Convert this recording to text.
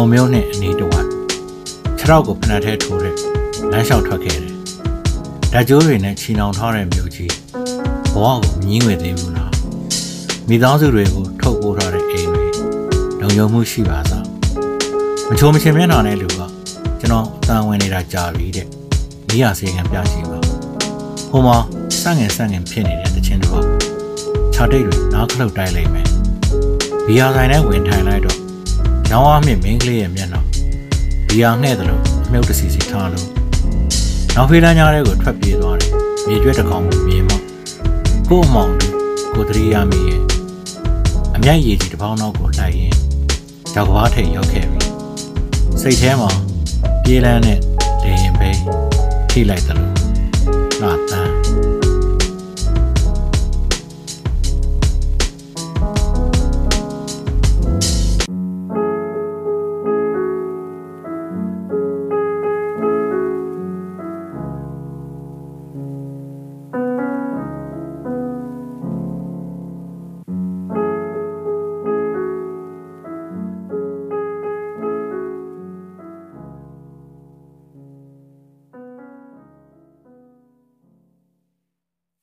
ုံမျိုးနဲ့အနီးတစ်ဝိုက်ခြေထောက်ကိုဖနက်ထဲထိုးတဲ့လမ်းလျှောက်ထွက်ခဲ့တယ်။ဓာတ်ကြိုးတွေနဲ့ချီနှောင်ထားတဲ့မြို့ကြီးဘဝကိုမငင်းဝေသေးဘူးလား။မိသားစုတွေကိုထုတ်ပိုးထားတဲ့အိမ်တွေလုံခြုံမှုရှိပါစား။မချိုမချင်မျက်နှာနဲ့လူကကျွန်တော်အတန်ဝင်နေတာကြာပြီတဲ့။မိရစေကံပြရှိပါ။ဟိုမှာစငင်စငင်ဖြစ်နေတဲ့တခြင်းတော့ခြာတိတ်တွေနားခလုတ်တိုက်လိုက်မယ်။ဘီယာဆိုင်နဲ့ဝင်ထိုင်လိုက်တော့ ရောင်းအားမြင့်မင်းကလေးရဲ့မျက်နှာဘီယာငှဲ့တယ်လို့အမြုပ်တစီစီထားလို့နောက်ဖေးလမ်းကြားထဲကိုထွက်ပြေးသွားတယ်။မြေကျွဲတစ်ကောင်ကိုမြင်မှကို့အမောင်တို့ကိုတရီယာမီရဲ့အမြိုက်ရည်ကြီးတစ်ပေါင်းနောက်ကိုလိုက်ရင်ကြောက်ကဘာထိတ်ရောက်ခဲ့ပြီ။စိတ်ထဲမှာပြေးလန်းတဲ့လေရင်ပဲထိလိုက်တယ်လို့